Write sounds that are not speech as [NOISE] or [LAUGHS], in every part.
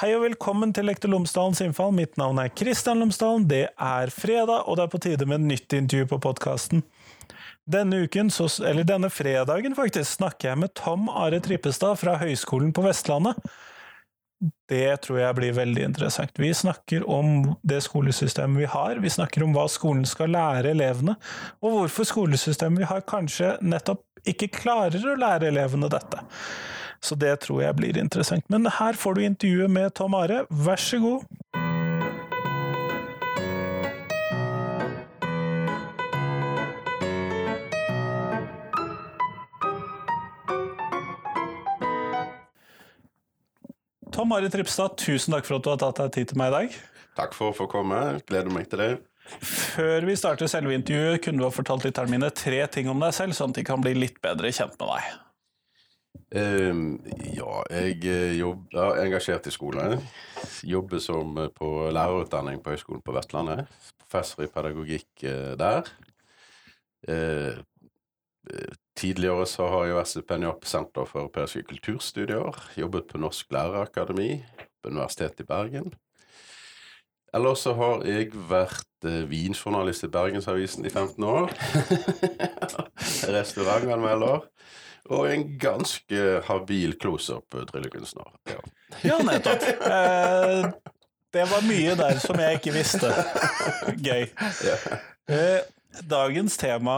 Hei og velkommen til Lektor Lomsdalens innfall. Mitt navn er Kristian Lomsdalen. Det er fredag, og det er på tide med et nytt intervju på podkasten. Denne uken, eller denne fredagen faktisk, snakker jeg med Tom Are Trippestad fra Høgskolen på Vestlandet. Det tror jeg blir veldig interessant. Vi snakker om det skolesystemet vi har, vi snakker om hva skolen skal lære elevene, og hvorfor skolesystemet vi har kanskje nettopp ikke klarer å lære elevene dette. Så det tror jeg blir interessant. Men her får du intervjuet med Tom Are, vær så god. Tom Are Tripstad, tusen takk for at du har tatt deg tid til meg i dag. Takk for å få komme. Gleder meg til det. Før vi starter selve intervjuet, kunne du ha fortalt lytterne mine tre ting om deg selv, sånn at de kan bli litt bedre kjent med deg. Um, ja, jeg eh, jobber engasjert i skolen. Jobber som eh, på lærerutdanning på Høgskolen på Vestlandet. Professor i pedagogikk uh, der. Uh, tidligere så har jeg vært stipendiat på Senter for europeiske kulturstudier. Jobbet på Norsk lærerakademi på Universitetet i Bergen. Eller så har jeg vært vinjournalist i Bergensavisen i 15 år. [LAUGHS] Restaurantanmelder. Og en ganske habil close-up-tryllekunstner. Ja. ja, nettopp. Eh, det var mye der som jeg ikke visste. Gøy. Ja. Eh, dagens tema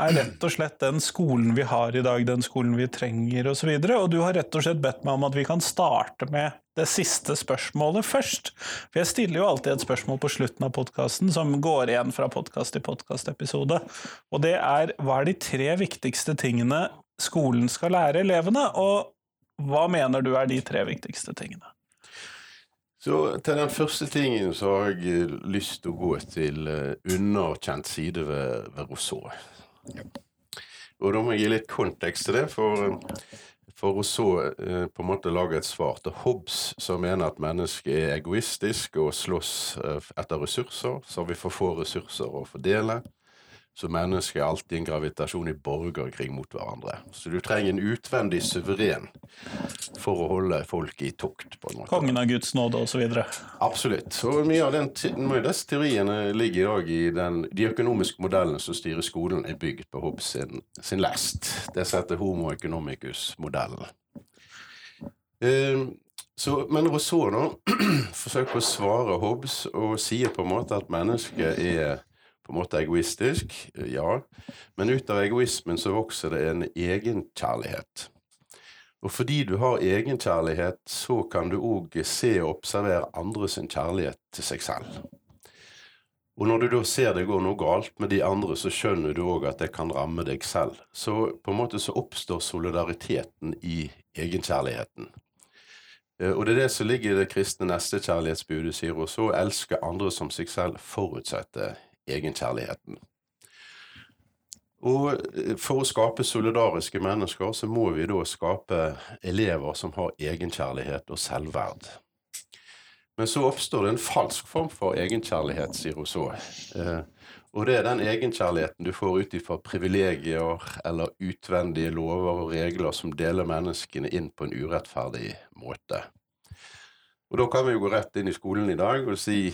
er rett og slett den skolen vi har i dag, den skolen vi trenger osv. Og, så og du har rett og slett bedt meg om at vi kan starte med det siste spørsmålet først. For jeg stiller jo alltid et spørsmål på slutten av podkasten som går igjen fra podkast til podkastepisode. Og det er hva er de tre viktigste tingene skolen skal lære elevene, og hva mener du er de tre viktigste tingene? Så Til den første tingen så har jeg lyst til å gå til uh, underkjent side ved, ved Rousseau. Og da må jeg gi litt kontekst til det, for, for å så eh, på en måte lage et svar til Hobbes, som mener at mennesket er egoistisk og slåss eh, etter ressurser, så vi får få ressurser å fordele så mennesket er alltid en gravitasjon i borgerkrig mot hverandre. Så du trenger en utvendig suveren for å holde folk i tukt. på en måte. Kongen av Guds nåde osv. Absolutt. Og mye av den, disse teoriene ligger i dag i den, de økonomiske modellene som styrer skolen, er bygd på Hobbes sin, sin lest. Det heter homo economicus-modellen. Uh, så, men Rousseau nå [CLEARS THROAT] forsøker å svare Hobbes og sier på en måte at mennesket er på en måte egoistisk, ja, men ut av egoismen så vokser det en egenkjærlighet. Og fordi du har egenkjærlighet, så kan du òg se og observere andre sin kjærlighet til seg selv. Og når du da ser det går noe galt med de andre, så skjønner du òg at det kan ramme deg selv. Så på en måte så oppstår solidariteten i egenkjærligheten. Eh, og det er det som ligger i det kristne nestekjærlighetsbudet, sier hun, så elske andre som seg selv forutsetter egenkjærligheten. Og eh, For å skape solidariske mennesker så må vi da skape elever som har egenkjærlighet og selvverd. Men så oppstår det en falsk form for egenkjærlighet, sier hun så. Eh, og det er den egenkjærligheten du får ut ifra privilegier eller utvendige lover og regler som deler menneskene inn på en urettferdig måte. Og Da kan vi jo gå rett inn i skolen i dag og si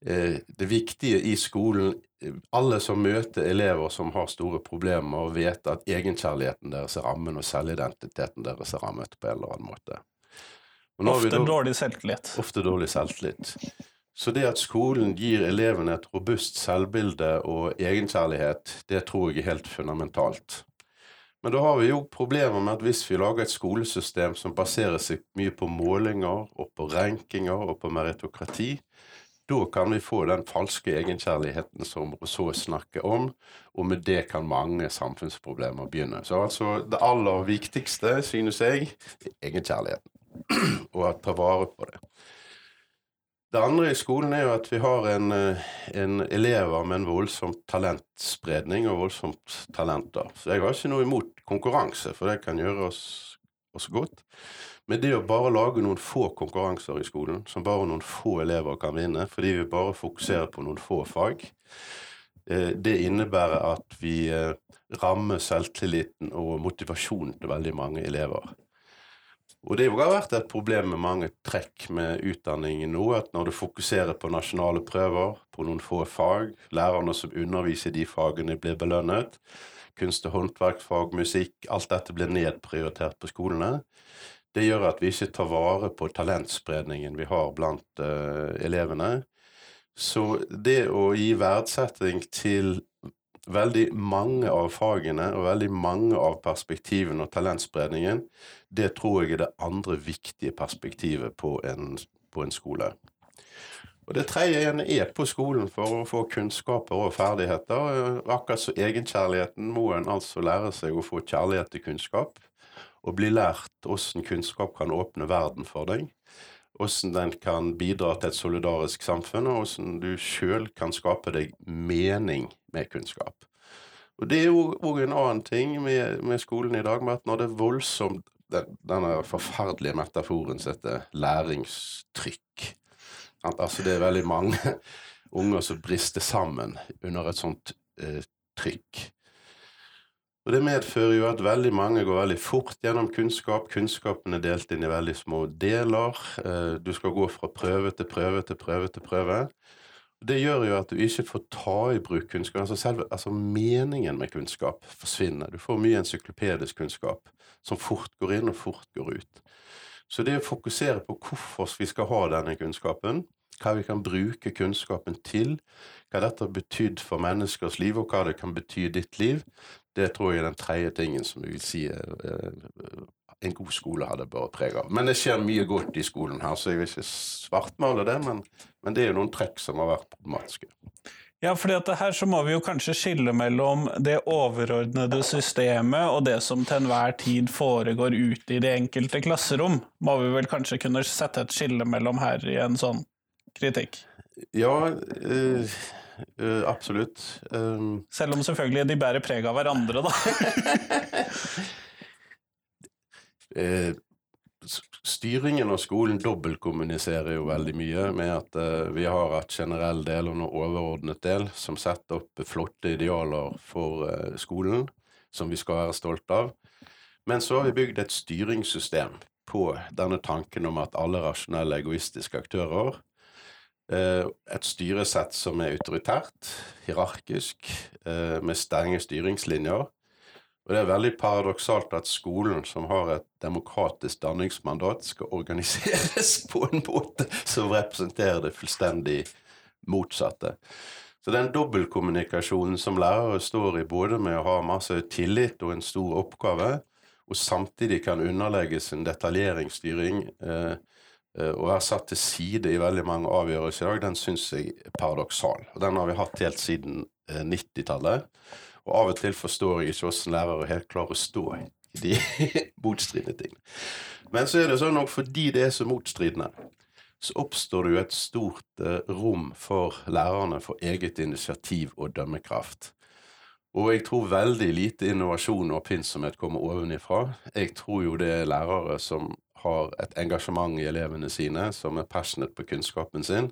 det viktige i skolen Alle som møter elever som har store problemer, vet at egenkjærligheten deres er rammen, og selvidentiteten deres er rammet på en eller annen måte. Ofte da, dårlig selvtillit. Ofte dårlig selvtillit. Så det at skolen gir elevene et robust selvbilde og egenkjærlighet, det tror jeg er helt fundamentalt. Men da har vi jo problemer med at hvis vi lager et skolesystem som baserer seg mye på målinger og på rankinger og på meritokrati, da kan vi få den falske egenkjærligheten som Rousseau snakker om, og med det kan mange samfunnsproblemer begynne. Så altså, det aller viktigste, synes jeg, er egenkjærligheten, og å ta vare på det. Det andre i skolen er jo at vi har en, eh, en elever med en voldsom talentspredning og voldsomt talenter. Så jeg har ikke noe imot konkurranse, for det kan gjøre oss, oss godt. Men det å bare lage noen få konkurranser i skolen, som bare noen få elever kan vinne, fordi vi bare fokuserer på noen få fag, eh, det innebærer at vi eh, rammer selvtilliten og motivasjonen til veldig mange elever. Og det har vært et problem med mange trekk med utdanningen nå, at når du fokuserer på nasjonale prøver, på noen få fag, lærerne som underviser de fagene blir belønnet, kunst- og håndverksfag, musikk, alt dette blir nedprioritert på skolene. Det gjør at vi ikke tar vare på talentspredningen vi har blant uh, elevene. Så det å gi verdsetting til veldig mange av fagene og veldig mange av perspektivene og talentspredningen, det tror jeg er det andre viktige perspektivet på en, på en skole. Og Det tredje igjen er på skolen for å få kunnskaper og ferdigheter. Akkurat så egenkjærligheten må en altså lære seg å få kjærlighet til kunnskap. Og bli lært hvordan kunnskap kan åpne verden for deg hvordan den kan bidra til et solidarisk samfunn, og hvordan du sjøl kan skape deg mening med kunnskap. Og Det er òg en annen ting med, med, skolen i dag, med at når det er voldsomt den, Denne forferdelige metaforen som heter læringstrykk. Altså det er veldig mange [LAUGHS] unger som brister sammen under et sånt eh, trykk. Og Det medfører jo at veldig mange går veldig fort gjennom kunnskap. Kunnskapen er delt inn i veldig små deler. Eh, du skal gå fra prøve til prøve til prøve til prøve. Det gjør jo at du ikke får ta i bruk kunnskap. Altså, selve, altså meningen med kunnskap forsvinner. Du får mye encyklopedisk kunnskap som fort går inn og fort går ut. Så det å fokusere på hvorfor vi skal ha denne kunnskapen, hva vi kan bruke kunnskapen til, hva dette har betydd for menneskers liv, og hva det kan bety i ditt liv, det tror jeg er den tredje tingen som vi vil si en god skole hadde bare preg av. Men det skjer mye godt i skolen her, så jeg vil ikke svartmale det, men, men det er jo noen trekk som har vært problematiske. Ja, for her så må vi jo kanskje skille mellom det overordnede systemet og det som til enhver tid foregår ute i det enkelte klasserom. Må vi vel kanskje kunne sette et skille mellom her i en sånn kritikk? Ja, øh, Uh, absolutt. Um, Selv om selvfølgelig de bærer preg av hverandre, da. [LAUGHS] uh, styringen av skolen dobbeltkommuniserer jo veldig mye med at uh, vi har et generell del og noe overordnet del som setter opp flotte idealer for skolen, som vi skal være stolt av. Men så har vi bygd et styringssystem på denne tanken om at alle rasjonelle, egoistiske aktører et styresett som er autoritært, hierarkisk, eh, med strenge styringslinjer. Og det er veldig paradoksalt at skolen, som har et demokratisk danningsmandat, skal organiseres [LAUGHS] på en måte som representerer det fullstendig motsatte. Så den dobbeltkommunikasjonen som lærere står i, både med å ha masse tillit og en stor oppgave, og samtidig kan underlegges en detaljeringsstyring eh, Eh, og er satt til side i veldig mange avgjørelser i dag, den syns jeg er paradoksal. Og den har vi hatt helt siden 90-tallet. Eh, og av og til forstår jeg ikke hvordan lærere helt klarer å stå i de [LAUGHS] motstridende tingene. Men så er det sånn at fordi det er så motstridende, så oppstår det jo et stort eh, rom for lærerne for eget initiativ og dømmekraft. Og jeg tror veldig lite innovasjon og oppfinnsomhet kommer ovenifra. Jeg tror jo det er lærere som har et engasjement i elevene sine, som er passionate på kunnskapen sin,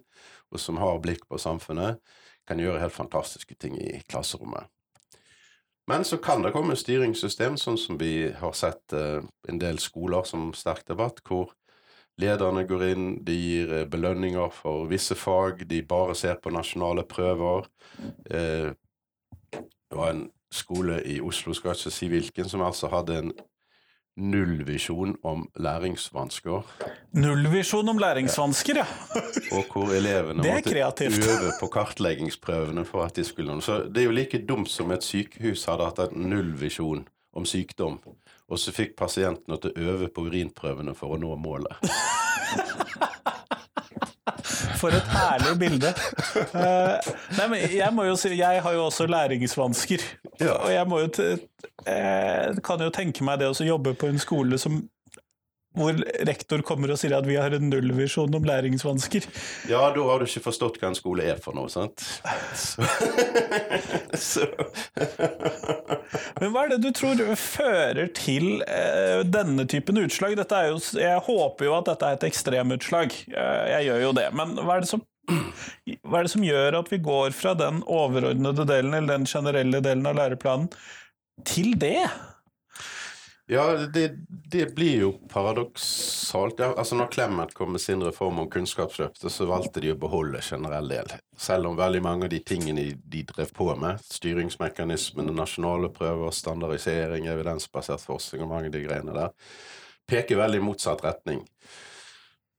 og som har blikk på samfunnet, kan gjøre helt fantastiske ting i klasserommet. Men så kan det komme styringssystem, sånn som vi har sett eh, en del skoler som sterk debatt, hvor lederne går inn, de gir eh, belønninger for visse fag, de bare ser på nasjonale prøver. Eh, det var en skole i Oslo, skal ikke si hvilken, som altså hadde en nullvisjon om læringsvansker. Nullvisjon om læringsvansker, ja. og hvor elevene måtte kreativt. øve på kartleggingsprøvene for at de skulle Så det er jo like dumt som et sykehus hadde hatt en nullvisjon om sykdom, og så fikk pasientene til å øve på urinprøvene for å nå målet. [LAUGHS] For et herlig bilde. Uh, nei, men jeg må jo si, jeg har jo også læringsvansker. Og jeg må jo uh, kan jo tenke meg det å jobbe på en skole som hvor rektor kommer og sier at vi har en nullvisjon om læringsvansker. Ja, da har du ikke forstått hva en skole er for noe, sant? Så. Så. Men hva er det du tror fører til eh, denne typen utslag? Jo, jeg håper jo at dette er et ekstremutslag, eh, jeg gjør jo det. Men hva er det som hva er det som gjør at vi går fra den overordnede delen eller den generelle delen av læreplanen til det? Ja, det, det blir jo paradoksalt. Ja, altså når Clemet kom med sin reform om Kunnskapsløftet, så valgte de å beholde generell del. Selv om veldig mange av de tingene de drev på med, styringsmekanismene, nasjonale prøver, standardisering, evidensbasert forskning og mange av de greiene der, peker veldig i motsatt retning.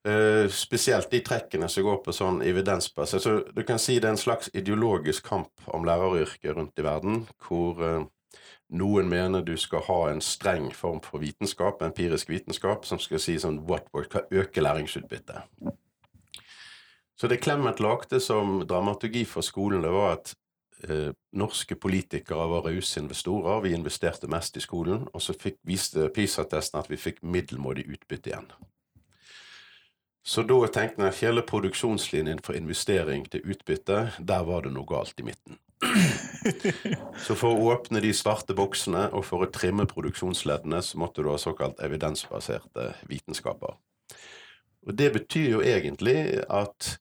Uh, spesielt de trekkene som går på sånn evidensbasert. Så du kan si det er en slags ideologisk kamp om læreryrket rundt i verden, hvor uh, noen mener du skal ha en streng form for vitenskap, empirisk vitenskap, som skal si sånn what work, hva øker læringsutbyttet. Så det Clemet lagde som dramaturgi for skolen, det var at eh, norske politikere var rause investorer. Vi investerte mest i skolen, og så fikk, viste PISA-testen at vi fikk middelmådig utbytte igjen. Så da tenkte jeg hele produksjonslinjen for investering til utbytte, der var det noe galt i midten. [LAUGHS] Så for å åpne de svarte boksene og for å trimme produksjonsleddene, så måtte du ha såkalt evidensbaserte vitenskaper. Og det betyr jo egentlig at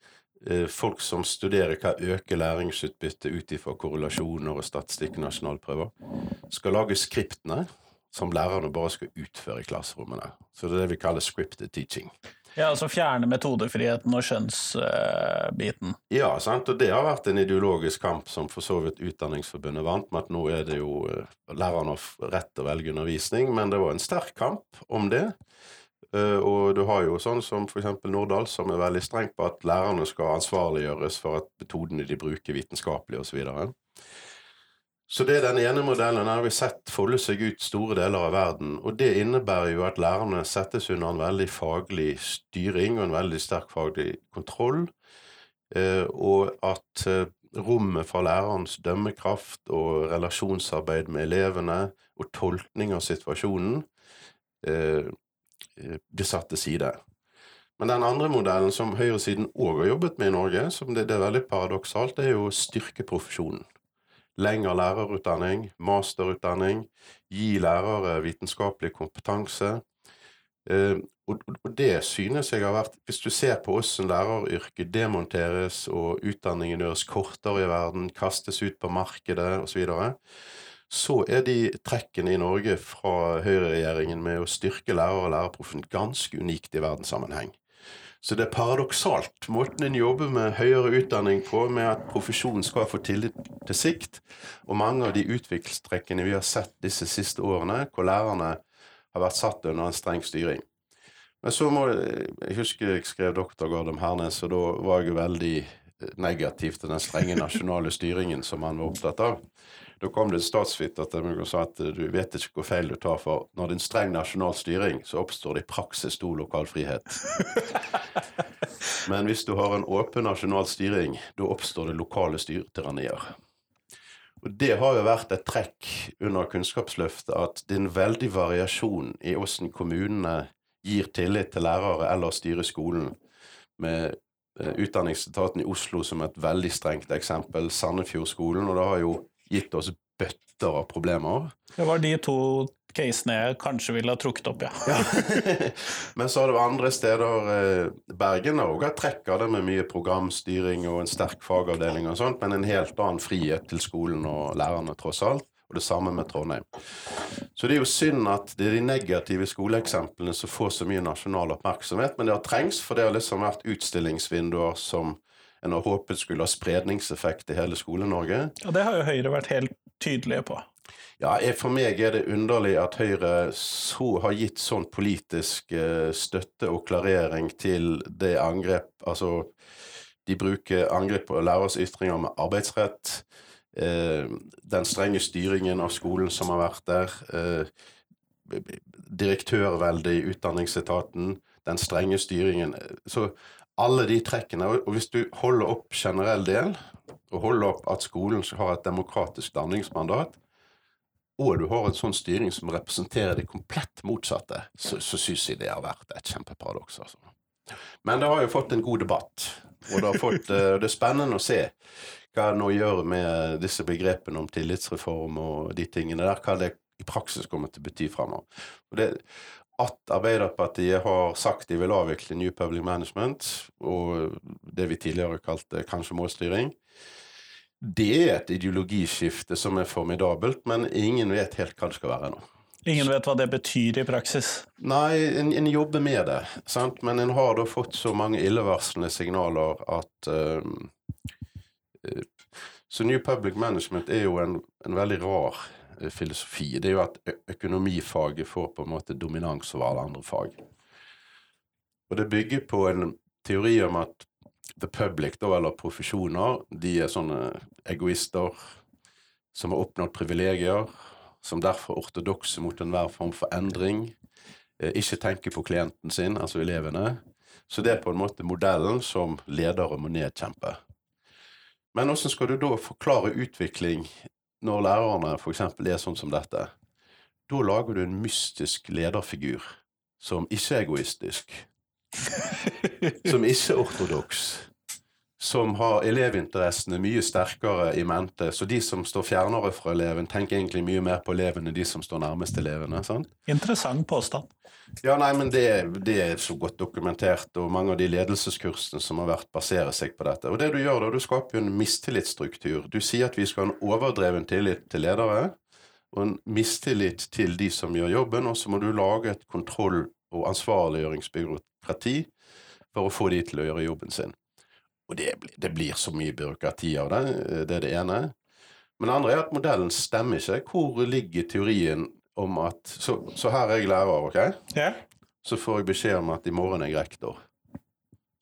eh, folk som studerer hva øker læringsutbyttet ut ifra korrelasjoner og statistikk og nasjonalprøver, skal lage skriptene som lærerne bare skal utføre i klasserommene. Så det er det vi kaller scripted teaching. Ja, altså fjerne metodefriheten og skjønnsbiten. Uh, ja, sant, og det har vært en ideologisk kamp som for så vidt Utdanningsforbundet vant med, at nå er det jo uh, lærerne rett til å velge undervisning, men det var en sterk kamp om det. Uh, og du har jo sånn som f.eks. Nordahl, som er veldig streng på at lærerne skal ansvarliggjøres for at metodene de bruker, vitenskapelig osv. Så det er den ene modellen har vi sett folde seg ut store deler av verden. Og det innebærer jo at lærerne settes under en veldig faglig styring og en veldig sterk faglig kontroll. Eh, og at eh, rommet for lærerens dømmekraft og relasjonsarbeid med elevene og tolkning av situasjonen eh, blir satt til side. Men den andre modellen som høyresiden òg har jobbet med i Norge, som det, det er veldig paradoksalt, det er jo å styrke profesjonen lengre lærerutdanning, masterutdanning, gi lærere vitenskapelig kompetanse. Eh, og det synes jeg har vært Hvis du ser på hvordan læreryrket demonteres og utdanningen gjøres kortere i verden, kastes ut på markedet osv., så, videre, så er de trekkene i Norge fra høyreregjeringen med å styrke lærer- og lærerproffen ganske unikt i verdenssammenheng. Så det er paradoksalt, måten en jobber med høyere utdanning på, med at profesjonen skal få tillit til sikt, og mange av de utviklingstrekkene vi har sett disse siste årene, hvor lærerne har vært satt under en streng styring. Men så må Jeg husker jeg skrev doktorgrad om Hernes, og da var jeg veldig negativ til den strenge nasjonale styringen som han var opptatt av. Da kom det en statsviter til meg og sa at du vet ikke hvor feil du tar, for når det er en streng nasjonal styring, så oppstår det i praksis stor lokal frihet. [LAUGHS] Men hvis du har en åpen nasjonal styring, da oppstår det lokale styrtyrannier. Og Det har jo vært et trekk under Kunnskapsløftet at det er en veldig variasjon i hvordan kommunene gir tillit til lærere eller styrer skolen, med eh, Utdanningsetaten i Oslo som et veldig strengt eksempel, Sandefjordskolen, og det har jo gitt oss bøtter av problemer. Det var de to casene jeg kanskje ville ha trukket opp, ja. [LAUGHS] ja. Men så har det andre steder eh, Bergen har òg trekk av det med mye programstyring og en sterk fagavdeling og sånt, men en helt annen frihet til skolen og lærerne, tross alt. Og det samme med Trondheim. Så det er jo synd at det er de negative skoleeksemplene som får så mye nasjonal oppmerksomhet, men det har trengs, for det har liksom vært utstillingsvinduer som en har håpet skulle ha spredningseffekt i hele Skole-Norge. Og det har jo Høyre vært helt tydelige på. Ja, For meg er det underlig at Høyre så har gitt sånn politisk eh, støtte og klarering til det angrep Altså, de bruker angrep på lærers ytringer med arbeidsrett. Eh, den strenge styringen av skolen som har vært der. Eh, direktørveldet i utdanningsetaten. Den strenge styringen. Så alle de trekkene. Og hvis du holder opp generell del, og holder opp at skolen har et demokratisk danningsmandat, og du har en sånn styring som representerer det komplett motsatte, så, så syns jeg det har vært et kjempeparadoks. Altså. Men det har jo fått en god debatt, og det, fått, eh, det er spennende å se hva det nå gjør med disse begrepene om tillitsreform og de tingene der, hva det i praksis kommer til å bety fremover at Arbeiderpartiet har sagt de vil avvikle New Public Management, og det vi tidligere kalte kanskje målstyring, det er et ideologiskifte som er formidabelt, men ingen vet helt hva det skal være nå. Ingen vet hva det betyr i praksis. Nei, en, en jobber med det, sant? men en har da fått så mange illevarslende signaler at um, Så New Public Management er jo en, en veldig rar filosofi. Det er jo at økonomifaget får på en måte dominans over alle andre fag. Og det bygger på en teori om at the public, da, eller profesjoner, de er sånne egoister som har oppnådd privilegier, som derfor er ortodokse mot enhver form for endring, eh, ikke tenker på klienten sin, altså elevene. Så det er på en måte modellen som ledere må nedkjempe. Men hvordan skal du da forklare utvikling når lærerne f.eks. er sånn som dette? Da lager du en mystisk lederfigur som ikke er egoistisk, [LAUGHS] som ikke er ortodoks, som har elevinteressene mye sterkere i mente. Så de som står fjernere fra eleven, tenker egentlig mye mer på eleven enn de som står nærmest elevene. sant? Interessant påstand. Ja, nei, men det, det, er så godt dokumentert, og mange av de ledelseskursene som har vært, baserer seg på dette. Og det du gjør da, du skaper jo en mistillitsstruktur. Du sier at vi skal ha en overdreven tillit til ledere, og en mistillit til de som gjør jobben, og så må du lage et kontroll- og ansvarliggjøringsbyråkrati for å få de til å gjøre jobben sin. Og det, det, blir så mye byråkrati av det. Det er det ene. Men det andre er at modellen stemmer ikke. Hvor ligger teorien om at Så, så her er jeg lærer, OK? Ja. Så får jeg beskjed om at i morgen er jeg rektor.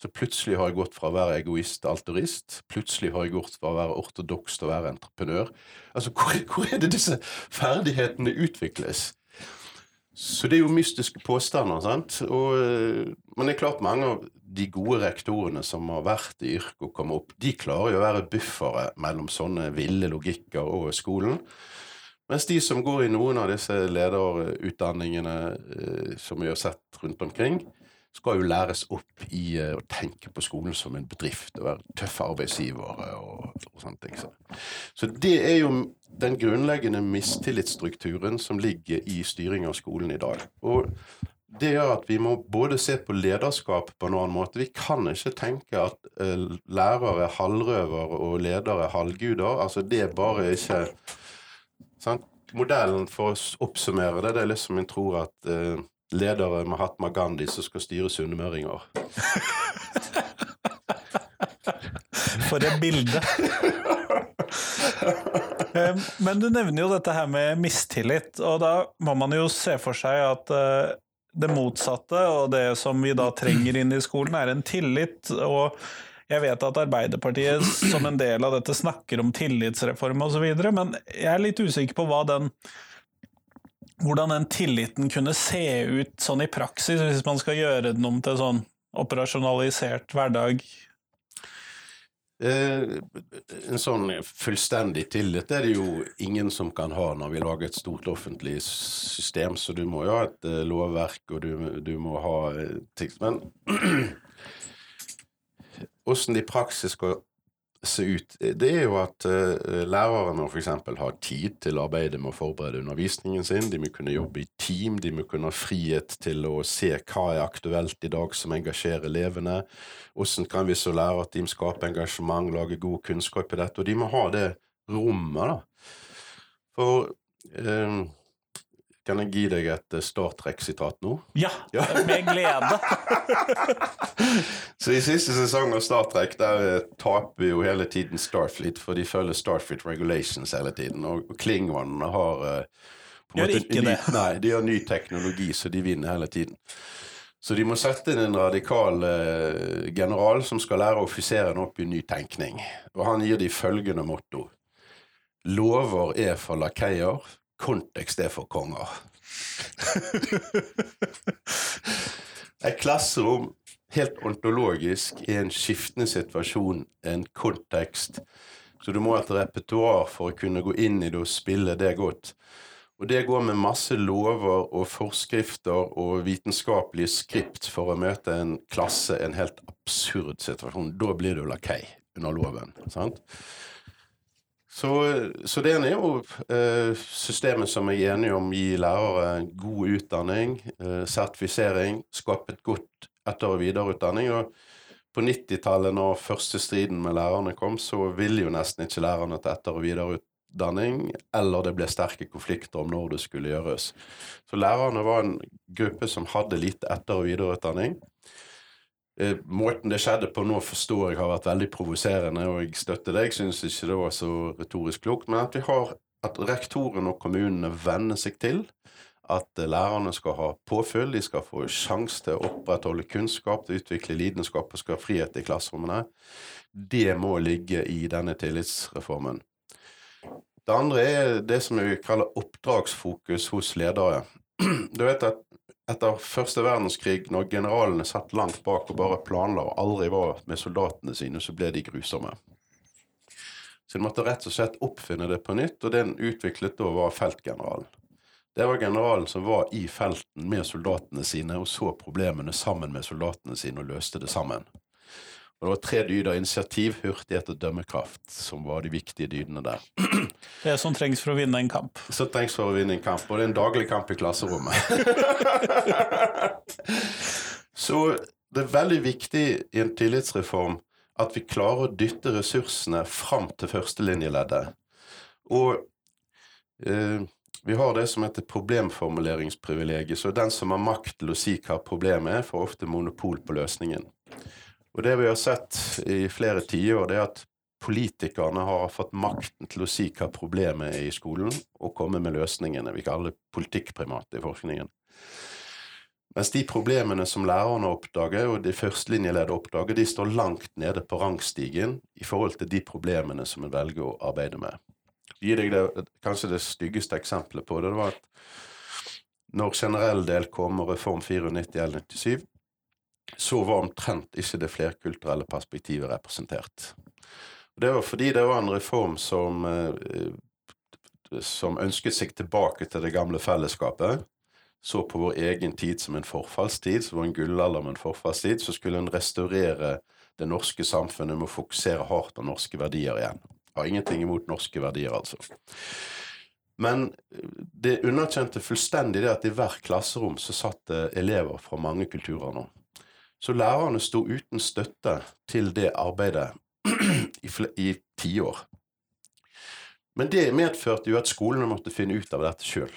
Så plutselig har jeg gått fra å være egoist til alturist. Plutselig har jeg gått fra å være ortodoks til å være entreprenør. Altså, hvor, hvor er det disse ferdighetene utvikles? Så det er jo mystiske påstander. sant? Og, eh, men det er klart mange av de gode rektorene som har vært i yrket og kommet opp, de klarer jo å være buffere mellom sånne ville logikker og skolen. Mens de som går i noen av disse lederutdanningene eh, som vi har sett rundt omkring, skal jo læres opp i eh, å tenke på skolen som en bedrift og være tøffe arbeidsgivere og, og sånne ting. Så. det er jo den grunnleggende mistillitsstrukturen som ligger i styring av skolen i dag. Og det gjør at vi må både se på lederskap på en annen måte. Vi kan ikke tenke at uh, lærere er halvrøver og ledere er halvguder. Altså, det er bare ikke sant? Modellen for å oppsummere det, det er liksom en tror at uh, ledere Mahatma Gandhi som skal styre sunnmøringer. [LAUGHS] For et bilde. Men du nevner jo dette her med mistillit, og da må man jo se for seg at eh, det motsatte, og det som vi da trenger inn i skolen, er en tillit. og jeg vet at Arbeiderpartiet som en del av dette snakker om tillitsreform osv., men jeg er litt usikker på den hvordan den tilliten kunne se ut sånn i praksis, hvis man skal gjøre den om til sånn operasjonalisert hverdag en sånn fullstendig tillit er det jo ingen som kan ha når vi lager et stort offentlig system, så du må jo ha et uh, lovverk, og du, du må ha uh, ting. Men åssen det i praksis skal se ut, det er jo at uh, lærere må f.eks. ha tid til å arbeide med å forberede undervisningen sin. De må kunne jobbe i team, de må kunne ha frihet til å se hva er aktuelt i dag som engasjerer elevene. Hvordan kan vi så lære at de skaper engasjement, lage god kunnskap i dette? Og de må ha det rommet, da. For uh, kan jeg gi deg et eh, Star Trek-sitat nå? Ja, ja. [LAUGHS] med glede. så I siste sesong av Star Trek der eh, taper jo hele tiden Starfleet, for de følger Starfleet Regulations hele tiden. Og Klingonene har uh, Gjør ikke ny, det. [LAUGHS] Nei, de har ny teknologi, så de vinner hele tiden. Så de må sette inn en radikal uh, general som skal lære offiserene opp i ny tenkning. Og han gir de følgende motto. Lover er for lakeier, kontekst er for konger. [LAUGHS] Et klasserom helt ontologisk i en skiftende situasjon, en kontekst. Så du må ha et repertoar for å kunne gå inn i det og spille det godt. Og det går med masse lover og forskrifter og vitenskapelige skript for å møte en klasse, en helt absurd situasjon. Da blir du lakei under loven. sant? Så, så det er jo eh, systemet som er enige om gir lærere god utdanning, eh, sertifisering, skape et godt etter- og videreutdanning. og på 90-tallet, når første striden med lærerne kom, så ville jo nesten ikke lærerne til etter- og videreutdanning, eller det ble sterke konflikter om når det skulle gjøres. Så lærerne var en gruppe som hadde lite etter- og videreutdanning. Eh, måten det skjedde på nå, forstår jeg har vært veldig provoserende, og jeg støtter det. Jeg syns ikke det var så retorisk klokt. Men at har at rektoren og kommunene venner seg til at lærerne skal ha påfyll, de skal få sjanse til å opprettholde kunnskap, til å utvikle lidenskap og skal ha frihet i klasserommene. Det må ligge i denne tillitsreformen. Det andre er det som vi kaller oppdragsfokus hos ledere. Du vet at etter første verdenskrig, når generalene satt langt bak og bare planla og aldri var med soldatene sine, så ble de grusomme. Så de måtte rett og slett oppfinne det på nytt, og den utviklet da var feltgeneralen. Det var generalen som var i felten med soldatene sine og så problemene sammen med soldatene sine og løste det sammen. Og Det var tre dyder initiativ, hurtighet og dømmekraft som var de viktige dydene der. Det som trengs for å vinne en kamp. Som trengs for å vinne en kamp, og det er en daglig kamp i klasserommet. [LAUGHS] så det er veldig viktig i en tillitsreform at vi klarer å dytte ressursene fram til førstelinjeleddet. Og eh, vi har det som heter problemformuleringsprivilegiet. Så den som har makt til å si hva problemet er, får ofte monopol på løsningen. Og det vi har sett i flere tiår, er at politikerne har fått makten til å si hva problemet er i skolen, og komme med løsningene. Vi kaller det politikkprimat i forskningen. Mens de problemene som lærerne oppdager, og de førstelinjeledere oppdager, de står langt nede på rangstigen i forhold til de problemene som en velger å arbeide med gi deg det, kanskje det styggeste eksempelet på det. Det var at når generell del kom og Reform 94 eller 97, så var omtrent ikke det flerkulturelle perspektivet representert. Det var fordi det var en reform som, eh, som ønsket seg tilbake til det gamle fellesskapet. Så på vår egen tid som en forfallstid, som var en gullalder med en forfallstid. Så skulle en restaurere det norske samfunnet med å fokusere hardt på norske verdier igjen. Har ingenting imot norske verdier, altså. Men det underkjente fullstendig det at i hvert klasserom så satt det elever fra mange kulturer nå. Så lærerne sto uten støtte til det arbeidet i, i tiår. Men det medførte jo at skolene måtte finne ut av dette sjøl.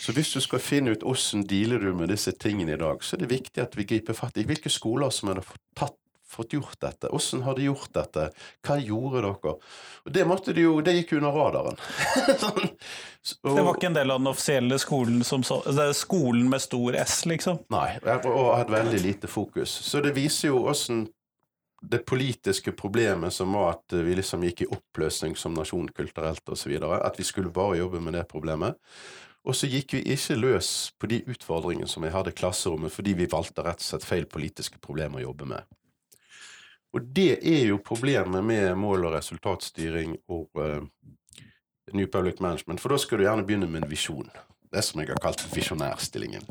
Så hvis du skal finne ut åssen dealer du med disse tingene i dag, så er det viktig at vi griper fatt i hvilke skoler som har tatt fått gjort dette? Hvordan har de gjort dette? Hva gjorde dere? Og Det de jo, det gikk under radaren. [LAUGHS] sånn. og, det var ikke en del av den offisielle skolen som så, skolen med stor S, liksom? Nei, og hadde veldig lite fokus. Så det viser jo åssen det politiske problemet som var at vi liksom gikk i oppløsning som nasjon kulturelt osv. At vi skulle bare jobbe med det problemet. Og så gikk vi ikke løs på de utfordringene som vi hadde i klasserommet, fordi vi valgte rett og slett feil politiske problemer å jobbe med. Og det er jo problemet med mål- og resultatstyring og uh, New Public Management, for da skal du gjerne begynne med en visjon. Det som jeg har kalt visjonærstillingen.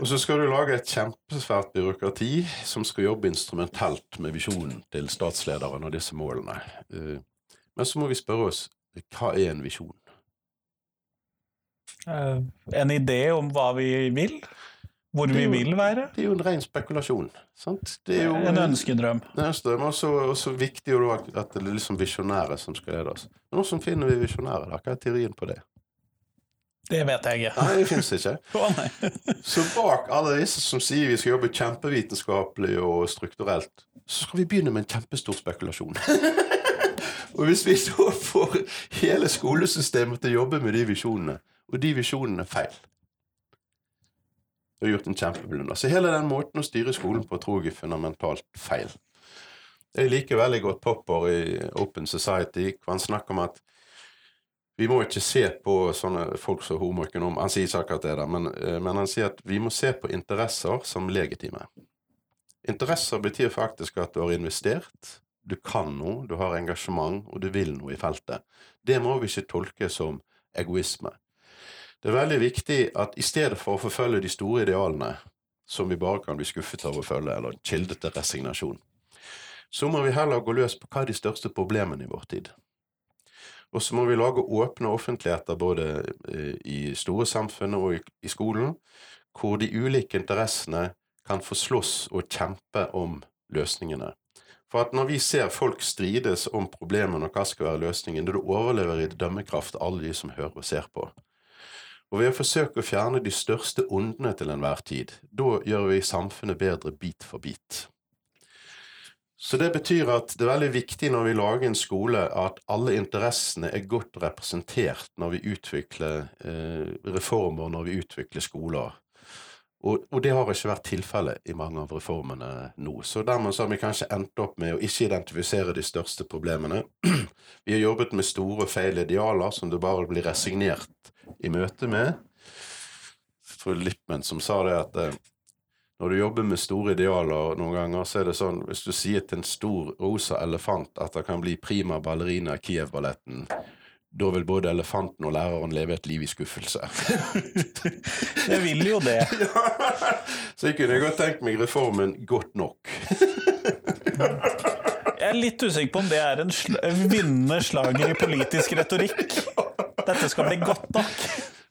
og så skal du lage et kjempesvært byråkrati som skal jobbe instrumentelt med visjonen til statslederen og disse målene. Uh, men så må vi spørre oss hva er en visjon? Uh, en idé om hva vi vil? Hvor vi jo, vil være? Det er jo en ren spekulasjon. Sant? Det er jo en ønskedrøm. En ønskedrøm, Og så viktig jo at det er liksom visjonære som skal lede oss. Men hvordan finner vi visjonære? Hva er teorien på det? Det vet jeg ikke. Nei, det fins ikke. [LAUGHS] så bak alle disse som sier vi skal jobbe kjempevitenskapelig og strukturelt, så skal vi begynne med en kjempestor spekulasjon. [LAUGHS] og hvis vi så får hele skolesystemet til å jobbe med de visjonene, og de visjonene er feil har gjort en kjempeblunder. Så hele den måten å styre skolen på tror jeg er fundamentalt feil. Jeg liker veldig godt Popper i Open Society, hvor han snakker om at vi må ikke se på sånne folk som homoøkonom Han sier akkurat det, da, men, eh, men, han sier at vi må se på interesser som legitime. Interesser betyr faktisk at du har investert, du kan noe, du har engasjement, og du vil noe i feltet. Det må vi ikke tolke som egoisme. Det er veldig viktig at i stedet for å forfølge de store idealene, som vi bare kan bli skuffet av å følge, eller kilde til resignasjon, så må vi heller gå løs på hva er de største problemene i vår tid. Og så må vi lage åpne offentligheter både eh, i store samfunn og i skolen, hvor de ulike interessene kan få slåss og kjempe om løsningene. For at når vi ser folk strides om problemene og hva skal være løsningen, da overlever i dømmekraft alle de som hører og ser på. Og ved å forsøke å fjerne de største ondene til enhver tid, da gjør vi samfunnet bedre bit for bit. Så det betyr at det er veldig viktig når vi lager en skole at alle interessene er godt representert når vi utvikler eh, reformer, når vi utvikler skoler. Og, og, det har ikke vært tilfellet i mange av reformene nå. Så dermed så har vi kanskje endt opp med å ikke identifisere de største problemene. [CLEARS THROAT] Vi har jobbet med store feil idealer som du bare blir resignert i møte med. fru Lippmann som sa det at eh, når du jobber med store idealer noen ganger, så er det sånn hvis du sier til en stor rosa elefant at det kan bli prima ballerina i Kiev-balletten, da vil både elefanten og læreren leve et liv i skuffelse. [LAUGHS] jeg vil jo det. [LAUGHS] Ja. Så jeg kunne godt tenkt meg reformen godt nok. jeg er litt usikker på om det er en sl vinnende slager i politisk retorikk. [LAUGHS] Dette skal bli godt nok.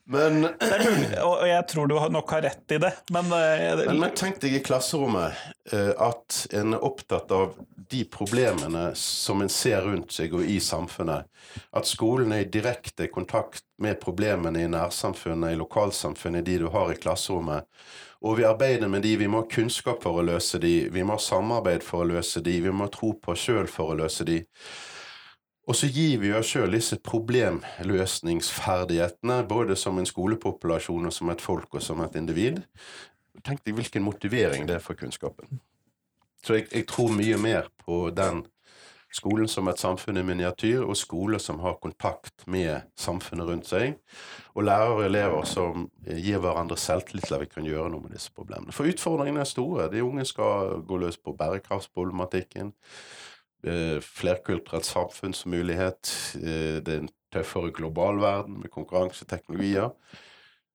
Men, og jeg tror du nok har rett i det, men, eh, men, men tenk deg i klasserommet eh, at en er opptatt av de problemene som en ser rundt seg og i samfunnet. At skolen er i direkte kontakt med problemene i nærsamfunnet, i lokalsamfunnet, de du har i klasserommet. Og vi arbeider med de, vi må ha kunnskap for å løse de, vi må ha samarbeid for å løse de, vi må ha tro på sjøl for å løse de. Og så gir vi oss sjøl disse problemløsningsferdighetene, både som en skolepopulasjon og som et folk og som et individ. Tenk deg hvilken motivering det er for kunnskapen. Så jeg, jeg, tror mye mer på den skolen som et samfunn i miniatyr, og skoler som har kontakt med samfunnet rundt seg, og lærere og elever som gir hverandre selvtillit til at vi kan gjøre noe med disse problemene. For utfordringene er store. De unge skal gå løs på bærekraftsproblematikken. Eh, flerkulturelt samfunnsmulighet. Eh, det er en tøffere global verden med konkurranseteknologier.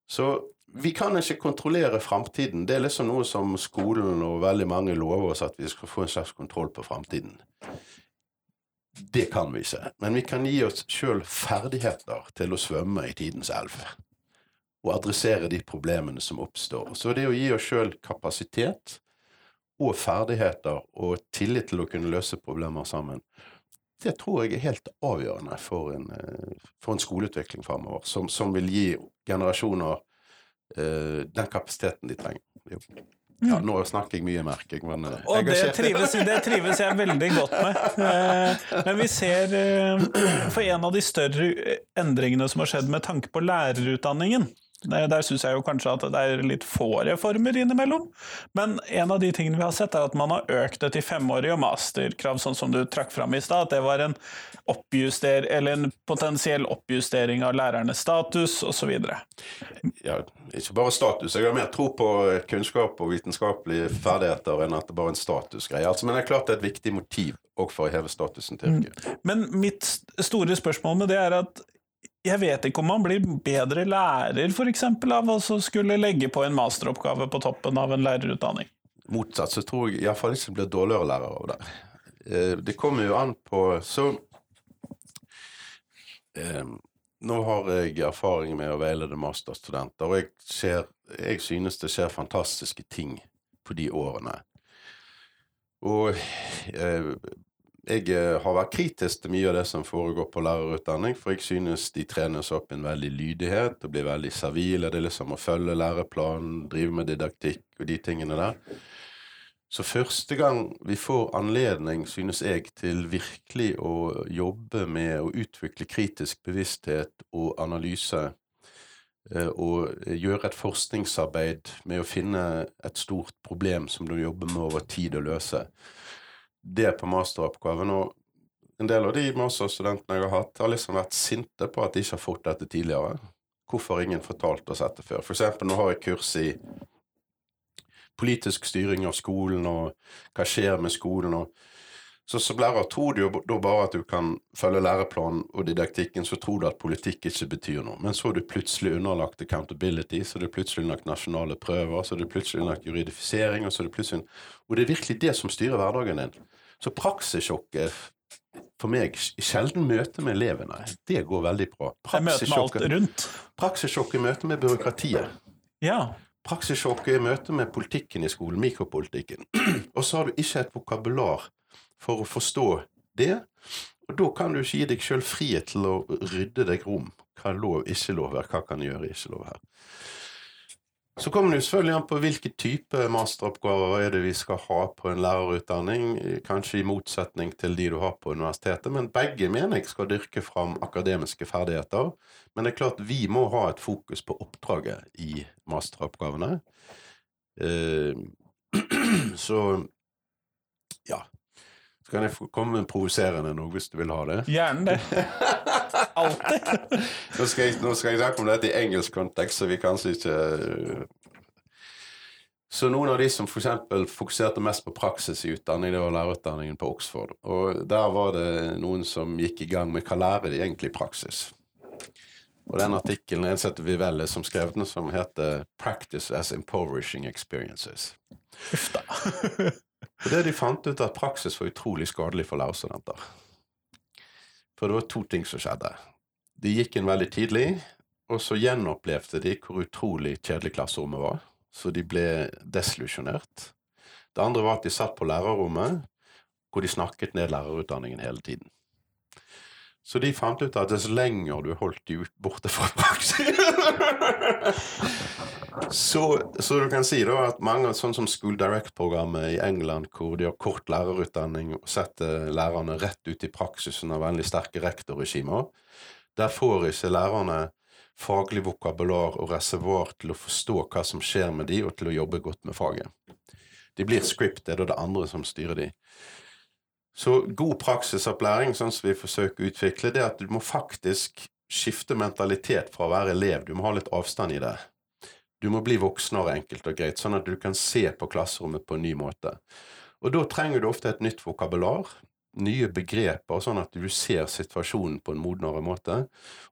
Så vi kan ikke kontrollere framtiden. Det er liksom noe som skolen og veldig mange lover oss at vi skal få en slags kontroll på framtiden. Det kan vi ikke. Men vi kan gi oss sjøl ferdigheter til å svømme i tidens elv. Og adressere de problemene som oppstår. Så det å gi oss sjøl kapasitet og ferdigheter og tillit til å kunne løse problemer sammen, det tror jeg er helt avgjørende for en, eh, for en skoleutvikling framover, som, som, vil gi generasjoner uh, den kapasiteten de trenger. Ja, nå snakker jeg mye, merker jeg. Men, uh, og det trives, det trives, jeg veldig godt med. Uh, men vi ser For en av de større endringene som har skjedd med tanke på lærerutdanningen, der, der syns jeg jo kanskje at det er litt få reformer innimellom. Men en av de tingene vi har sett, er at man har økt det til femårige og masterkrav, sånn som du trakk fram i stad. At det var en, oppjuster, eller en potensiell oppjustering av lærernes status, osv. Ja, ikke bare status. Jeg har mer tro på kunnskap og vitenskapelige ferdigheter enn at det bare er en statusgreie. Altså, men det er klart det er et viktig motiv òg for å heve statusen til yrket. Mm. Men mitt store spørsmål med det er at jeg vet ikke om man blir bedre lærer for eksempel, av å skulle legge på en masteroppgave på toppen av en lærerutdanning. Motsatt så tror jeg iallfall ikke blir dårligere lærer av det. Eh, det kommer jo an på Så eh, Nå har jeg erfaring med å veilede masterstudenter, og jeg, ser, jeg synes det skjer fantastiske ting på de årene. Og eh, jeg eh, har vært kritisk til mye av det som foregår på lærerutdanning, for jeg synes de trenes opp en veldig lydighet og blir veldig servile. Det er liksom å følge læreplanen, drive med didaktikk og de tingene der. Så første gang vi får anledning, synes jeg, til virkelig å jobbe med å utvikle kritisk bevissthet og analyse, eh, og gjøre et forskningsarbeid med å finne et stort problem som du jobber med over tid å løse, det på masteroppgaven. Og en del av de masterstudentene jeg har hatt, har liksom vært sinte på at de ikke har fått dette tidligere. Hvorfor har ingen fortalt oss dette før? For eksempel, nå har jeg kurs i politisk styring av skolen, og hva skjer med skolen. og så som lærer tror du jo da bare at du kan følge læreplanen og didaktikken, så tror du at politikk ikke betyr noe. Men så er du plutselig underlagt accountability, så er du plutselig underlagt nasjonale prøver, så er du plutselig underlagt juridifisering, og så er du plutselig Og det er virkelig det som styrer hverdagen din. Så praksissjokket for meg sjelden møte med elevene, det går veldig bra. Praksissjokket i møte med byråkratiet. Ja. Praksissjokket i møte med politikken i skolen, mikropolitikken. Og så har du ikke et vokabular for å forstå det. Og da kan du ikke gi deg sjøl frihet til å rydde deg rom. Hva er lov, ikke lov her? Hva kan jeg gjøre, ikke lov her? Så kommer det jo selvfølgelig an på hvilke type masteroppgaver er det vi skal ha på en lærerutdanning, kanskje i motsetning til de du har på universitetet, men begge mener jeg skal dyrke fram akademiske ferdigheter. Men det er klart vi må ha et fokus på oppdraget i masteroppgavene. Eh, [CLEARS THROAT] så ja. Så kan jeg komme provoserende noe hvis du vil ha det. Gjerne det. [LAUGHS] Alltid. nå, skal jeg, nå skal jeg snakke om dette i engelsk kontekst, så vi kanskje ikke Så noen av de som eksempel fokuserte mest på praksis i utdanning, det var lærerutdanningen på Oxford. Og der var det noen som gikk i gang med hva lærer de egentlig i praksis. Og den artikkelen er vi Vivelle som skrev den, som heter 'Practice as Impoverishing Experiences'. Uff da. Og det de fant ut, at praksis var utrolig skadelig for lærerstudenter. For det var to ting som skjedde. De gikk inn veldig tidlig, og så gjenopplevde de hvor utrolig kjedelig klasserommet var. Så de ble desillusjonert. Det andre var at de satt på lærerrommet, hvor de snakket ned lærerutdanningen hele tiden. Så de fant ut at dess lenger du holdt de borte fra [LAUGHS] praksis så, så, du kan si da at mange, sånn som School Direct-programmet i England, hvor de har kort lærerutdanning og setter lærerne rett ut i praksisen av veldig sterke rektorregimer, der får ikke lærerne faglig vokabular og reservoar til å forstå hva som skjer med de, og til å jobbe godt med faget. De blir scripted, og det er andre som styrer de. Så god praksisopplæring, sånn som vi forsøker å utvikle, det er at du må faktisk skifte mentalitet fra å være elev. Du må ha litt avstand i det. Du må bli voksnere, enkelt og greit, sånn at du kan se på klasserommet på en ny måte. Og da trenger du ofte et nytt vokabular, nye begreper, sånn at du ser situasjonen på en modnere måte,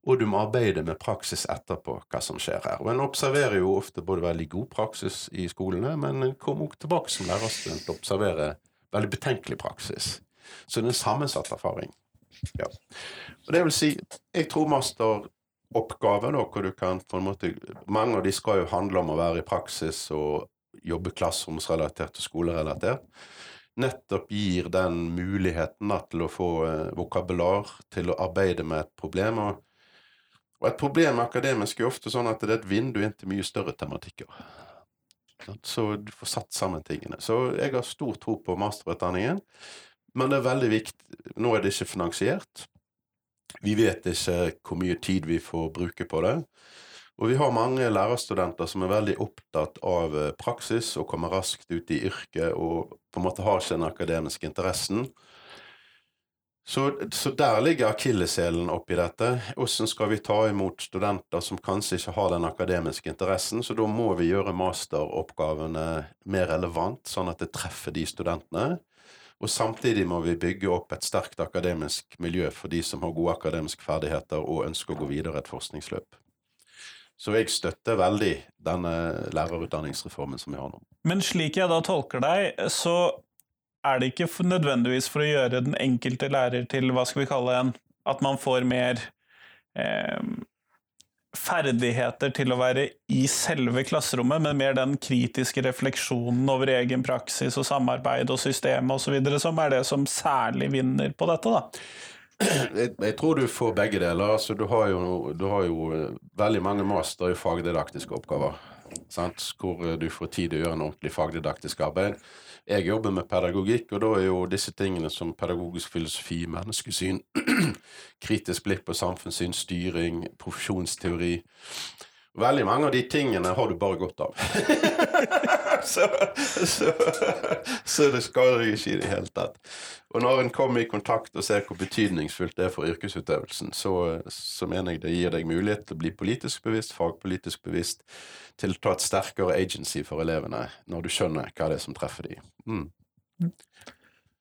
og du må arbeide med praksis etterpå, hva som skjer her. Og En observerer jo ofte både veldig god praksis i skolene, men en kommer også tilbake som lærerstudent og observerer veldig betenkelig praksis. Så det er en sammensatt erfaring. Ja. Og det vil si, jeg tror master oppgaver, da, hvor du kan på en måte Mange av de skal jo handle om å være i praksis og jobbe klasseromsrelatert og skolerelatert. Nettopp gir den muligheten da, til å få eh, vokabular, til å arbeide med et problem. Og, og et problem akademisk er ofte sånn at det er et vindu inn til mye større tematikker. Så du får satt sammen tingene. Så jeg har stor tro på masterutdanningen. Men det er veldig viktig Nå er det ikke finansiert. Vi vet ikke hvor mye tid vi får bruke på det. Og vi har mange lærerstudenter som er veldig opptatt av eh, praksis og kommer raskt ut i yrket og på en måte har ikke den akademiske interessen. Så, så der ligger akilleshælen oppi dette. Hvordan skal vi ta imot studenter som kanskje ikke har den akademiske interessen? Så da må vi gjøre masteroppgavene mer relevant, sånn at det treffer de studentene. Og samtidig må vi bygge opp et sterkt akademisk miljø for de som har gode akademiske ferdigheter og ønsker å gå videre et forskningsløp. Så jeg støtter veldig denne lærerutdanningsreformen som vi har nå. Men slik jeg da tolker deg, så er det ikke nødvendigvis for å gjøre den enkelte lærer til hva skal vi kalle en At man får mer eh, ferdigheter til å være i selve klasserommet, men mer den kritiske refleksjonen over egen praksis og samarbeid og systemet osv., som er det som særlig vinner på dette, da. Jeg, jeg tror du får begge deler. Altså, du, har jo, du har jo eh, veldig mange master i fagdidaktiske oppgaver. Sant? Hvor eh, du får tid til å gjøre en ordentlig fagdidaktisk arbeid. Jeg jobber med pedagogikk, og da er jo disse tingene som pedagogisk filosofi, menneskesyn, [CLEARS THROAT] kritisk blikk på samfunnssyn, styring, profesjonsteori Veldig mange av de tingene har du bare godt av. [LAUGHS] [LAUGHS] så, så, så, det skader deg ikke i det hele tatt. Og når en kommer i kontakt og ser hvor betydningsfullt det er for yrkesutøvelsen, så, så mener jeg det gir deg mulighet til å bli politisk bevisst, fagpolitisk bevisst, til å ta et sterkere agency for elevene, når du skjønner hva det er som treffer dem. Mm.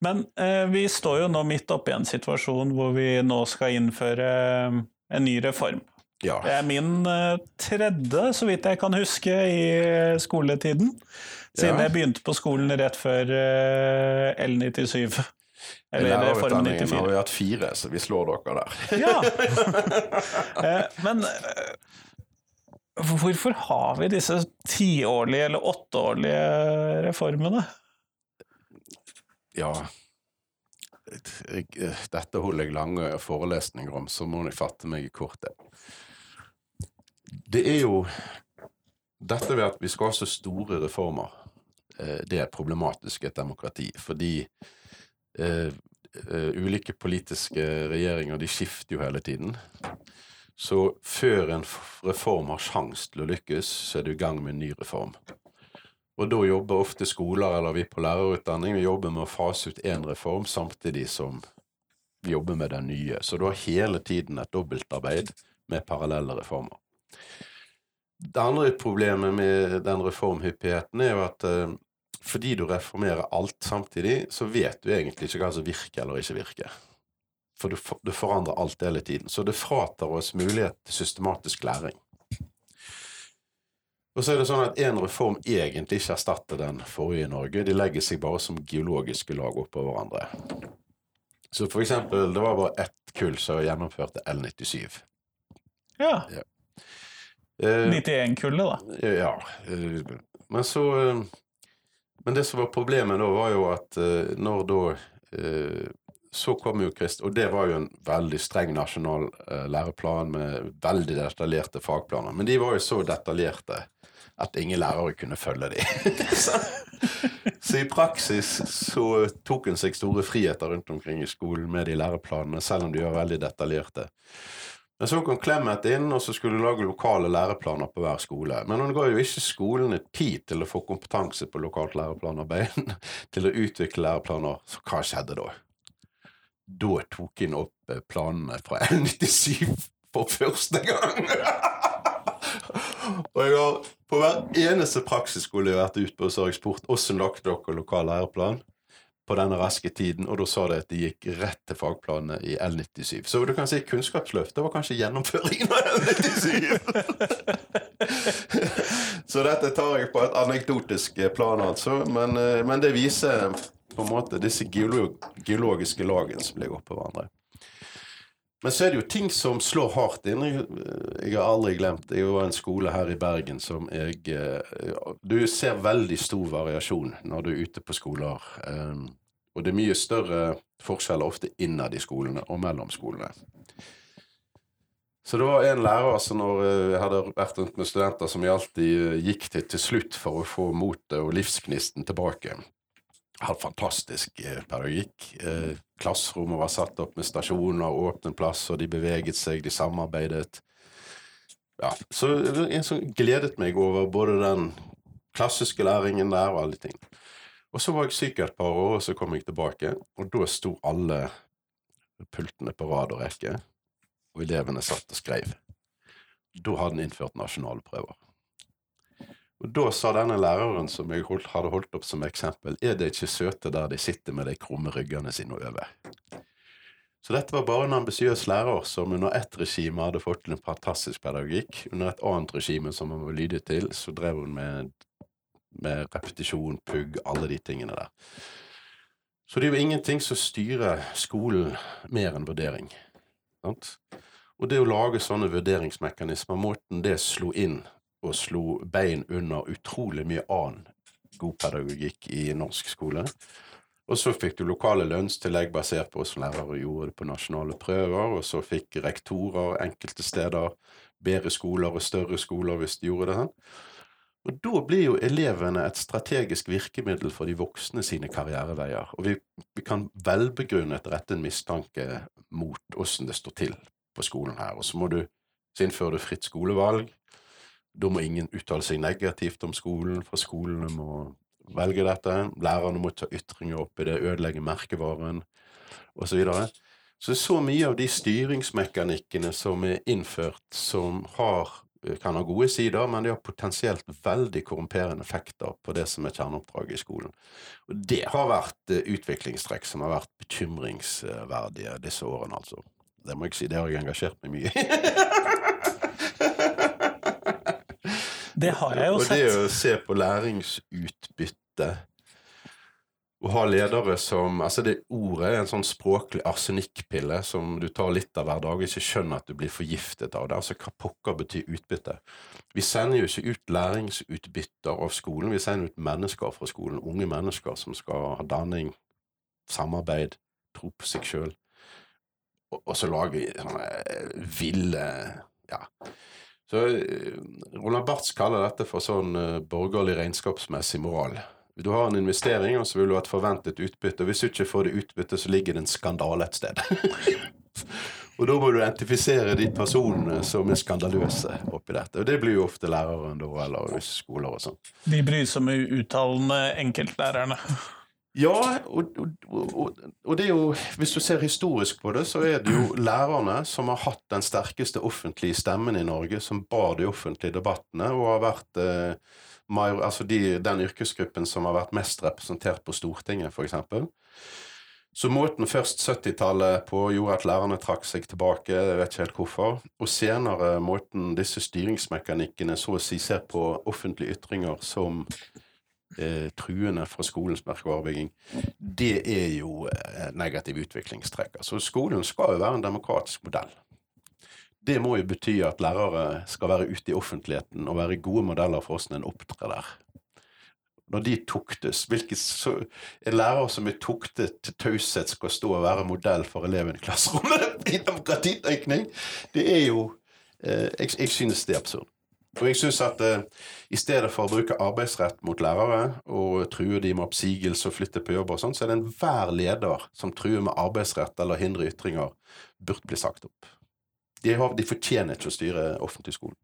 Men eh, vi står jo nå midt oppe i en situasjon hvor vi nå skal innføre eh, en ny reform. Ja. Det er min uh, tredje, så vidt jeg kan huske, i skoletiden. Siden ja. jeg begynte på skolen rett før uh, L97. Eller Reform 94. har vi hatt fire, så vi slår dere der. ja. [LAUGHS] men hvorfor har vi disse tiårlige eller åtteårlige reformene? Ja dette holder jeg lange forelesninger om, så må jeg fatte meg i kortet. Det er jo dette ved at vi skal ha så store reformer, eh, det er problematisk i et demokrati. Fordi uh, uh, ulike politiske regjeringer de skifter jo hele tiden. Så før en reform har sjanse til å lykkes, så er du i gang med en ny reform. Og da jobber ofte skoler eller vi på lærerutdanning vi jobber med å fase ut én reform samtidig som vi jobber med den nye. Så du har hele tiden et dobbeltarbeid med parallelle reformer. Det andre problemet med den reformhyppigheten er jo at uh, fordi du reformerer alt samtidig, så vet du egentlig ikke hva som virker eller ikke virker. For du, du forandrer alt hele tiden. Så det fratar oss mulighet til systematisk læring. Og så er det sånn at én reform egentlig ikke erstatter den forrige i Norge. De legger seg bare som geologiske lag oppå hverandre. Så for eksempel, det var bare ett kull som gjennomførte L97. Ja. ja. 91-kullet, eh, da. Ja. Eh, men så eh, Men det som var problemet da, var jo at når da så kom jo Krist, og det var jo en veldig streng nasjonal læreplan med veldig detaljerte fagplaner. Men de var jo så detaljerte at ingen lærere kunne følge dem. [LAUGHS] så i praksis så tok en seg store friheter rundt omkring i skolen med de læreplanene, selv om de var veldig detaljerte. Men så kom Clemet inn, og så skulle hun lage lokale læreplaner på hver skole. Men hun ga jo ikke skolene tid til å få kompetanse på lokalt læreplanarbeid, [LAUGHS] til å utvikle læreplaner. Så hva skjedde da? Da tok hun opp eh, planene fra [LAUGHS] L97 for første gang! [LAUGHS] og jeg har på hver eneste praksisskole jeg har vært ute på, så har jeg spurt hvordan lagt dere lokal læreplan på denne raske tiden, og da sa de at de gikk rett til fagplanene i L97. Så du kan si Kunnskapsløftet var kanskje gjennomføringen av L97! så dette tar jeg på et anekdotisk plan, altså. Men, eh, men, det viser på en måte disse geolog geologiske lagene som ligger oppå hverandre. Men så er det jo ting som slår hardt inn. Jeg har aldri glemt Det er jo en skole her i Bergen som jeg eh, Du ser veldig stor variasjon når du er ute på skoler. Eh, og det er mye større forskjeller ofte innad i skolene og mellom skolene. Så det var en lærer som når eh, jeg hadde vært rundt med studenter som jeg alltid gikk til til slutt for å få motet og livsgnisten tilbake. Hadde fantastisk pedagogikk. Klasserommet var satt opp med stasjoner, og åpne plasser, de beveget seg, de samarbeidet. Ja, så jeg så gledet meg over både den klassiske læringen der og alle ting. Og så var jeg syk et par år, og så kom jeg tilbake, og da sto alle pultene på rad og rekke, og elevene satt og skrev. Da hadde en innført nasjonale prøver. Og Da sa denne læreren som jeg holdt, hadde holdt opp som eksempel, er det ikke søte der de sitter med de krumme ryggene sine og øver? Så dette var bare en ambisiøs lærer som under ett regime hadde fått til en fantastisk pedagogikk. Under et annet regime som hun var lydig til, så drev hun med, med repetisjon, pugg, alle de tingene der. Så det er jo ingenting som styrer skolen mer enn vurdering. Sant? Og det å lage sånne vurderingsmekanismer, måten det slo inn og slo bein under utrolig mye annen god pedagogikk i norsk skole. Og så fikk du lokale lønnstillegg basert på hvordan lærere gjorde det på nasjonale prøver, og så fikk rektorer enkelte steder bedre skoler og større skoler hvis de gjorde det her. Og da blir jo elevene et strategisk virkemiddel for de voksne sine karriereveier. Og vi, vi kan velbegrunnet rette en mistanke mot åssen det står til på skolen her. Og så må du så innføre du fritt skolevalg. Da må ingen uttale seg negativt om skolen, for skolene må velge dette. Lærerne må ta ytringer opp i det, ødelegge merkevaren osv. Så, så så mye av de styringsmekanikkene som er innført, som har, kan ha gode sider, men de har potensielt veldig korrumperende effekter på det som er kjerneoppdraget i skolen. Og det har vært eh, utviklingstrekk som har vært bekymringsverdige disse årene, altså. Det må jeg si, det har jeg engasjert meg mye i. [LAUGHS] Det har jeg jo sett. Og det å se på læringsutbytte å ha ledere som Altså, det ordet er en sånn språklig arsenikkpille som du tar litt av hver dag og ikke skjønner at du blir forgiftet av det. Altså, hva pokker betyr utbytte? Vi sender jo ikke ut læringsutbytter av skolen, vi sender ut mennesker fra skolen. Unge mennesker som skal ha danning, samarbeid, tro på seg sjøl. Og, og så lage sånne eh, ville Ja. Så eh, Roland Barths kaller dette for sånn uh, borgerlig regnskapsmessig moral. Du har en investering, og så vil du ha et forventet utbytte. og Hvis du ikke får det utbyttet, så ligger det en skandale et sted. [LAUGHS] og da må du identifisere de personene som er skandaløse oppi dette. Og det blir jo ofte læreren da, eller skoler og sånn. De brysomme, uttalende enkeltlærerne. Ja, og, og, og, det er jo Hvis du ser historisk på det, så er det jo lærerne som har hatt den sterkeste offentlige stemmen i Norge, som bar de offentlige debattene, og har vært eh, major, altså de, den yrkesgruppen som har vært mest representert på Stortinget, f.eks. Så måten først 70-tallet på gjorde at lærerne trakk seg tilbake, jeg vet ikke helt hvorfor, og senere måten disse styringsmekanikkene så å si ser på offentlige ytringer som eh, truende fra skolens merkevarebygging, det er jo eh, negativ utviklingstrekk. Altså skolen skal jo være en demokratisk modell. Det må jo bety at lærere skal være ute i offentligheten og være gode modeller for hvordan en opptrer der. Når de tuktes, hvilke så, En lærer som er tuktet til taushet, skal stå og være modell for eleven i klasserommet [LAUGHS] i demokratitenkning, det er jo eh, jeg, jeg synes det er absurd. Og jeg synes at eh, I stedet for å bruke arbeidsrett mot lærere og true de med oppsigelse og flytte på jobb, og sånn, så er det enhver leder som truer med arbeidsrett eller hindrer ytringer, burde bli sagt opp. De, har, de fortjener ikke å styre offentlig skole.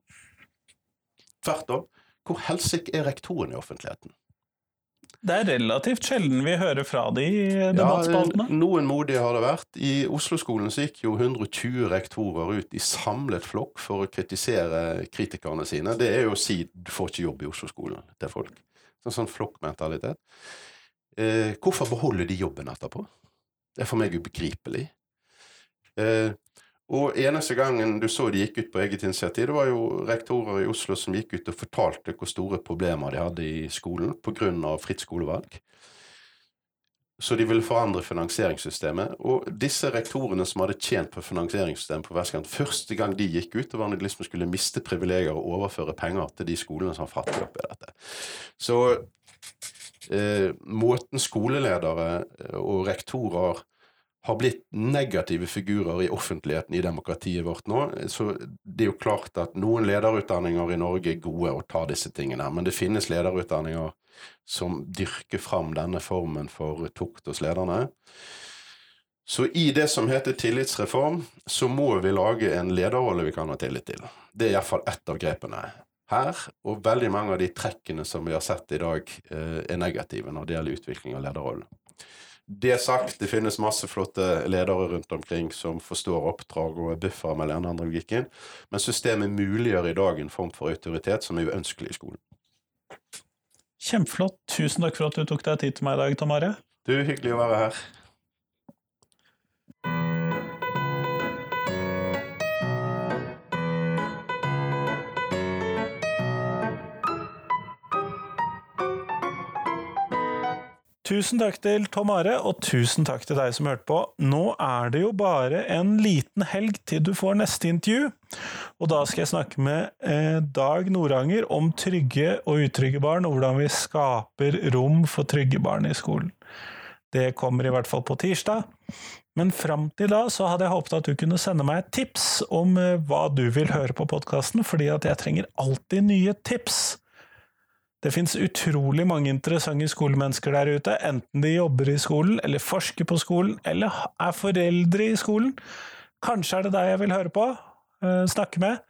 Tvert om. Hvor helsike er rektoren i offentligheten? Det er relativt sjelden vi hører fra de i debattspaltene. Ja, noen modige har det vært. I Oslo-skolen så gikk jo 120 rektorer ut i samlet flokk for å kritisere kritikerne sine. Det er jo å si du får ikke jobb i Oslo-skolen til folk. Sånn, sånn flokkmentalitet. Eh, hvorfor beholder de jobben etterpå? Det er for meg ubegripelig. Eh, og eneste gangen du så de gikk ut på eget initiativ, det var jo rektorer i Oslo som gikk ut og fortalte hvor store problemer de hadde i skolen pga. fritt skolevalg. Så de ville forandre finansieringssystemet. Og disse rektorene som hadde tjent på finansieringssystemet på vestkant, første gang de gikk ut, det var når de liksom skulle miste privilegier og overføre penger til de skolene som fattet opp i dette. Så eh, måten skoleledere og rektorer har blitt negative figurer i offentligheten i demokratiet vårt nå. Så det er jo klart at noen lederutdanninger i Norge er gode å ta disse tingene, men det finnes lederutdanninger som dyrker fram denne formen for tukt hos lederne. Så i det som heter tillitsreform, så må vi lage en lederrolle vi kan ha tillit til. Det er iallfall ett av grepene her, og veldig mange av de trekkene som vi har sett i dag, eh, er negative når det gjelder utvikling av lederrollen. Det sagt, det finnes masse flotte ledere rundt omkring som forstår oppdrag og er buffere med den andre logikken, men systemet muliggjør i dag en form for autoritet som er uønskelig i skolen. Kjempeflott. Tusen takk for at du tok deg tid til meg i dag, Tamare. Du, hyggelig å være her. Tusen takk til Tom Are, og tusen takk til deg som hørte på. Nå er det jo bare en liten helg til du får neste intervju, og da skal jeg snakke med eh, Dag Noranger om trygge og utrygge barn, og hvordan vi skaper rom for trygge barn i skolen. Det kommer i hvert fall på tirsdag. Men fram til da så hadde jeg håpet at du kunne sende meg et tips om eh, hva du vil høre på podkasten, fordi at jeg trenger alltid nye tips. Det fins utrolig mange interessante skolemennesker der ute, enten de jobber i skolen, eller forsker på skolen, eller er foreldre i skolen. Kanskje er det deg jeg vil høre på, uh, snakke med.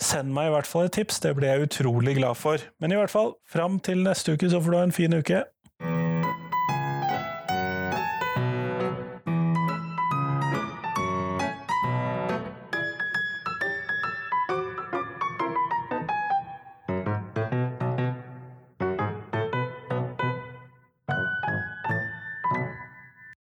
Send meg i hvert fall et tips, det blir jeg utrolig glad for. Men i hvert fall, fram til neste uke så får du ha en fin uke.